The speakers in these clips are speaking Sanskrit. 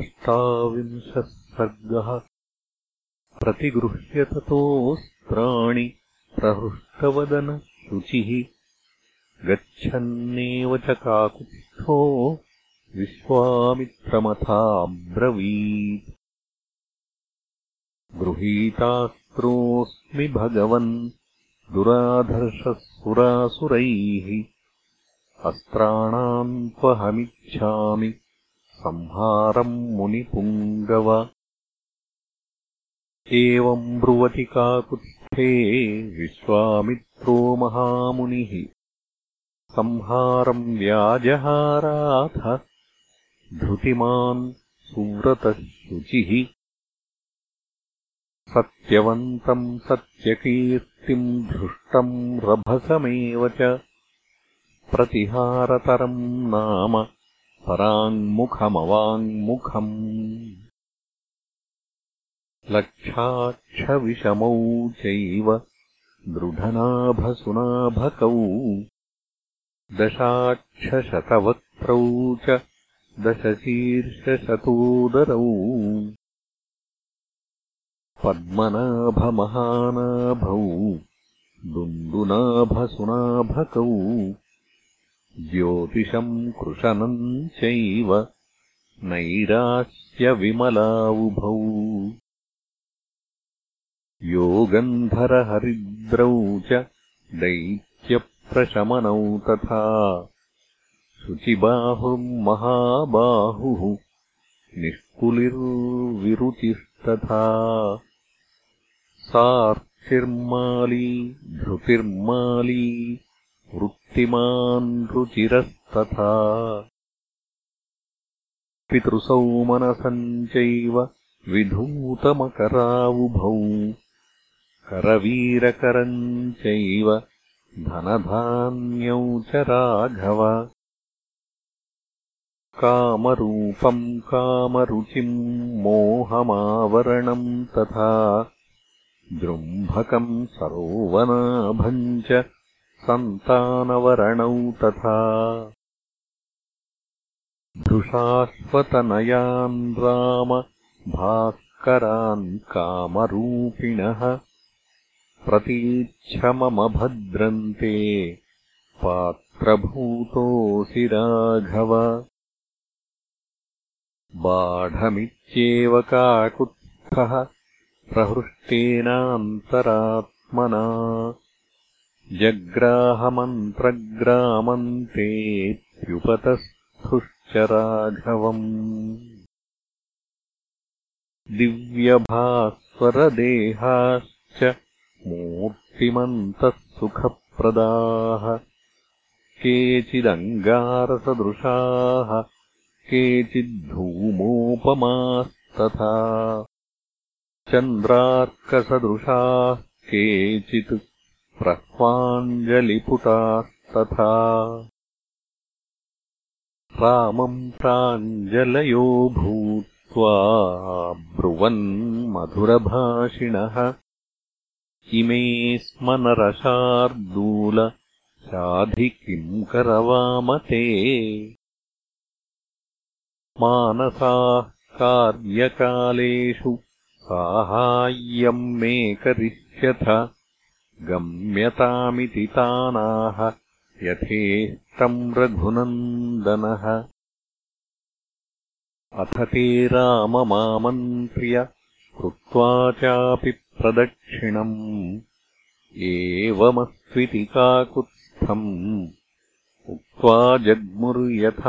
अष्टाविंशः सर्गः प्रतिगृह्य ततोऽस्त्राणि प्रहृष्टवदनशुचिः गच्छन्नेव च काकुत्स्थो विश्वामित्रमथाब्रवीत्। गृहीतास्त्रोऽस्मि भगवन् दुराधर्षः सुरासुरैः अस्त्राणाम् त्वहमिच्छामि संहारम् मुनिपुङ्गव। एवम् ब्रुवति काकुत्स्थे विश्वामित्रो महामुनिः। संहारम् व्याजहाराथ धृतिमान् सुव्रतः शुचिः सत्यवन्तम् सत्यकीर्तिम् धृष्टम् रभसमेव च। प्रतिहारतरम् नाम पराङ्मुखमवाङ्मुखम् लक्षाक्षविषमौ चैव दृढनाभसुनाभकौ। दशाक्षशतवक्त्रौ च दशशीर्षशतोदरौ। पद्मनाभमहानाभौ दुन्दुनाभसुनाभकौ ज्योतिषम् कृशनम् चैव नैरास्यविमलावुभौ योगन्धरहरिद्रौ च दैत्यप्रशमनौ तथा शुचिबाहुर्महाबाहुः निष्कुलिर्विरुचिस्तथा। सार्चिर्माली धृतिर्माली रुचिरस्तथा। पितृसौमनसम् चैव विधूतमकरावुभौ। करवीरकरम् चैव धनधान्यौ च राघव। कामरूपम् कामरुचिम् मोहमावरणम् तथा। जृम्भकम् सरोवनाभम् च सन्तानवरणौ तथा धृषाश्वतनयान् राम भास्करान् कामरूपिणः प्रतीच्छममभद्रन्ते पात्रभूतोऽसि राघव। बाढमित्येव काकुत्स्थः प्रहृष्टेनान्तरात्मना जग्राहमन्त्रग्रामन्तेऽप्युपतस्थुश्च राघवम् दिव्यभास्वरदेहाश्च मूर्तिमन्तः सुखप्रदाः केचिदङ्गारसदृशाः केचिद्धूमोपमास्तथा। चन्द्रार्कसदृशाः केचित् प्रह्वाञ्जलिपुटास्तथा रामम् प्राञ्जलयो भूत्वा ब्रुवन्मधुरभाषिणः इमे स्म नरशार्दूल शाधि किम् करवामते मानसाः कार्यकालेषु साहाय्यम् मे करिष्यथ गम्यतामिति तानाह यथेष्टम् रघुनन्दनः। अथ ते राममामन्त्र्य कृत्वा चापि प्रदक्षिणम्। एवमस्विति काकुत्स्थम्। उक्त्वा जग्मुर्यथागतम्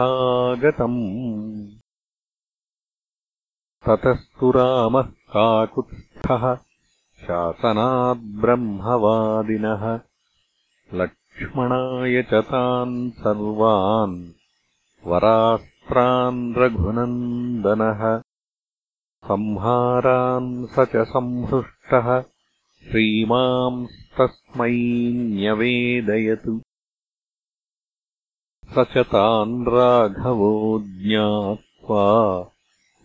ततस्तु रामः काकुत्स्थः शासनाद्ब्रह्मवादिनः। लक्ष्मणाय च तान् सर्वान् वरास्त्रान् रघुनन्दनः संहारान् स च संहृष्टः। श्रीमांस्तस्मै न्यवेदयत्। स च तान् राघवो ज्ञात्वा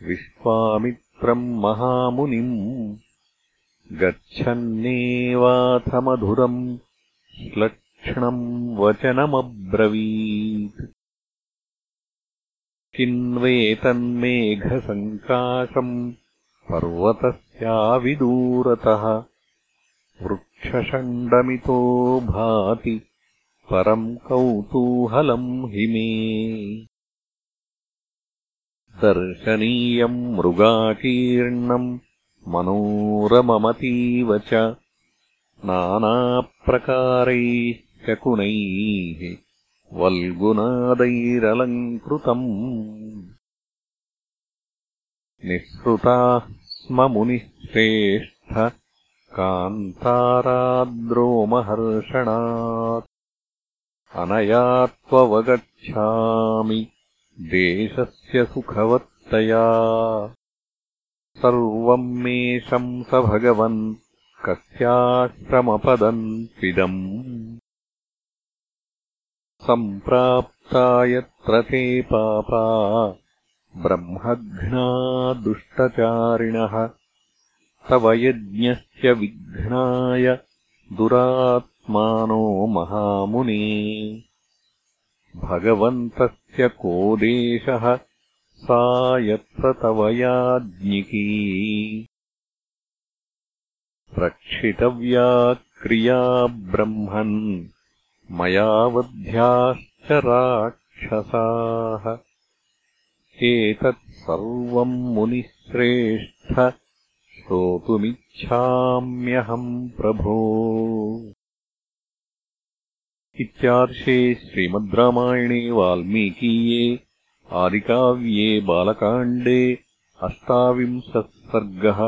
विश्वामित्रम् महामुनिम् गच्छन्नेवाथ मधुरम् श्लक्ष्णम् वचनमब्रवीत्। चिन्वेतन्मेघसङ्काशम् पर्वतस्याविदूरतः वृक्षषण्डमितो भाति परम् कौतूहलम् हि मे दर्शनीयम् मृगाकीर्णम् मनोरममतीव च नानाप्रकारैः शकुनैः वल्गुनादैरलङ्कृतम्। निःसृताः स्म मुनिश्रेष्ठ कान्ताराद्रोमहर्षणात्। अनया त्ववगच्छामि देशस्य सुखवत्तया सर्वम् मे शंस भगवन् कस्याश्रमपदम् त्विदम् सम्प्राप्ता यत्र ते पापा ब्रह्मघ्ना दुष्टचारिणः। तव यज्ञस्य विघ्नाय दुरात्मानो महामुने। भगवन्तस्य को देशः सा यत्र तव याज्ञिकी रक्षितव्या क्रिया ब्रह्मन् मया वध्याश्च राक्षसाः। एतत् सर्वम् मुनिश्रेष्ठ श्रोतुमिच्छाम्यहम् प्रभो। इत्यार्षे श्रीमद् रामायणे वाल्मीकीये आदिकाव्ये बालकाण्डे अष्टाविंशः सर्गः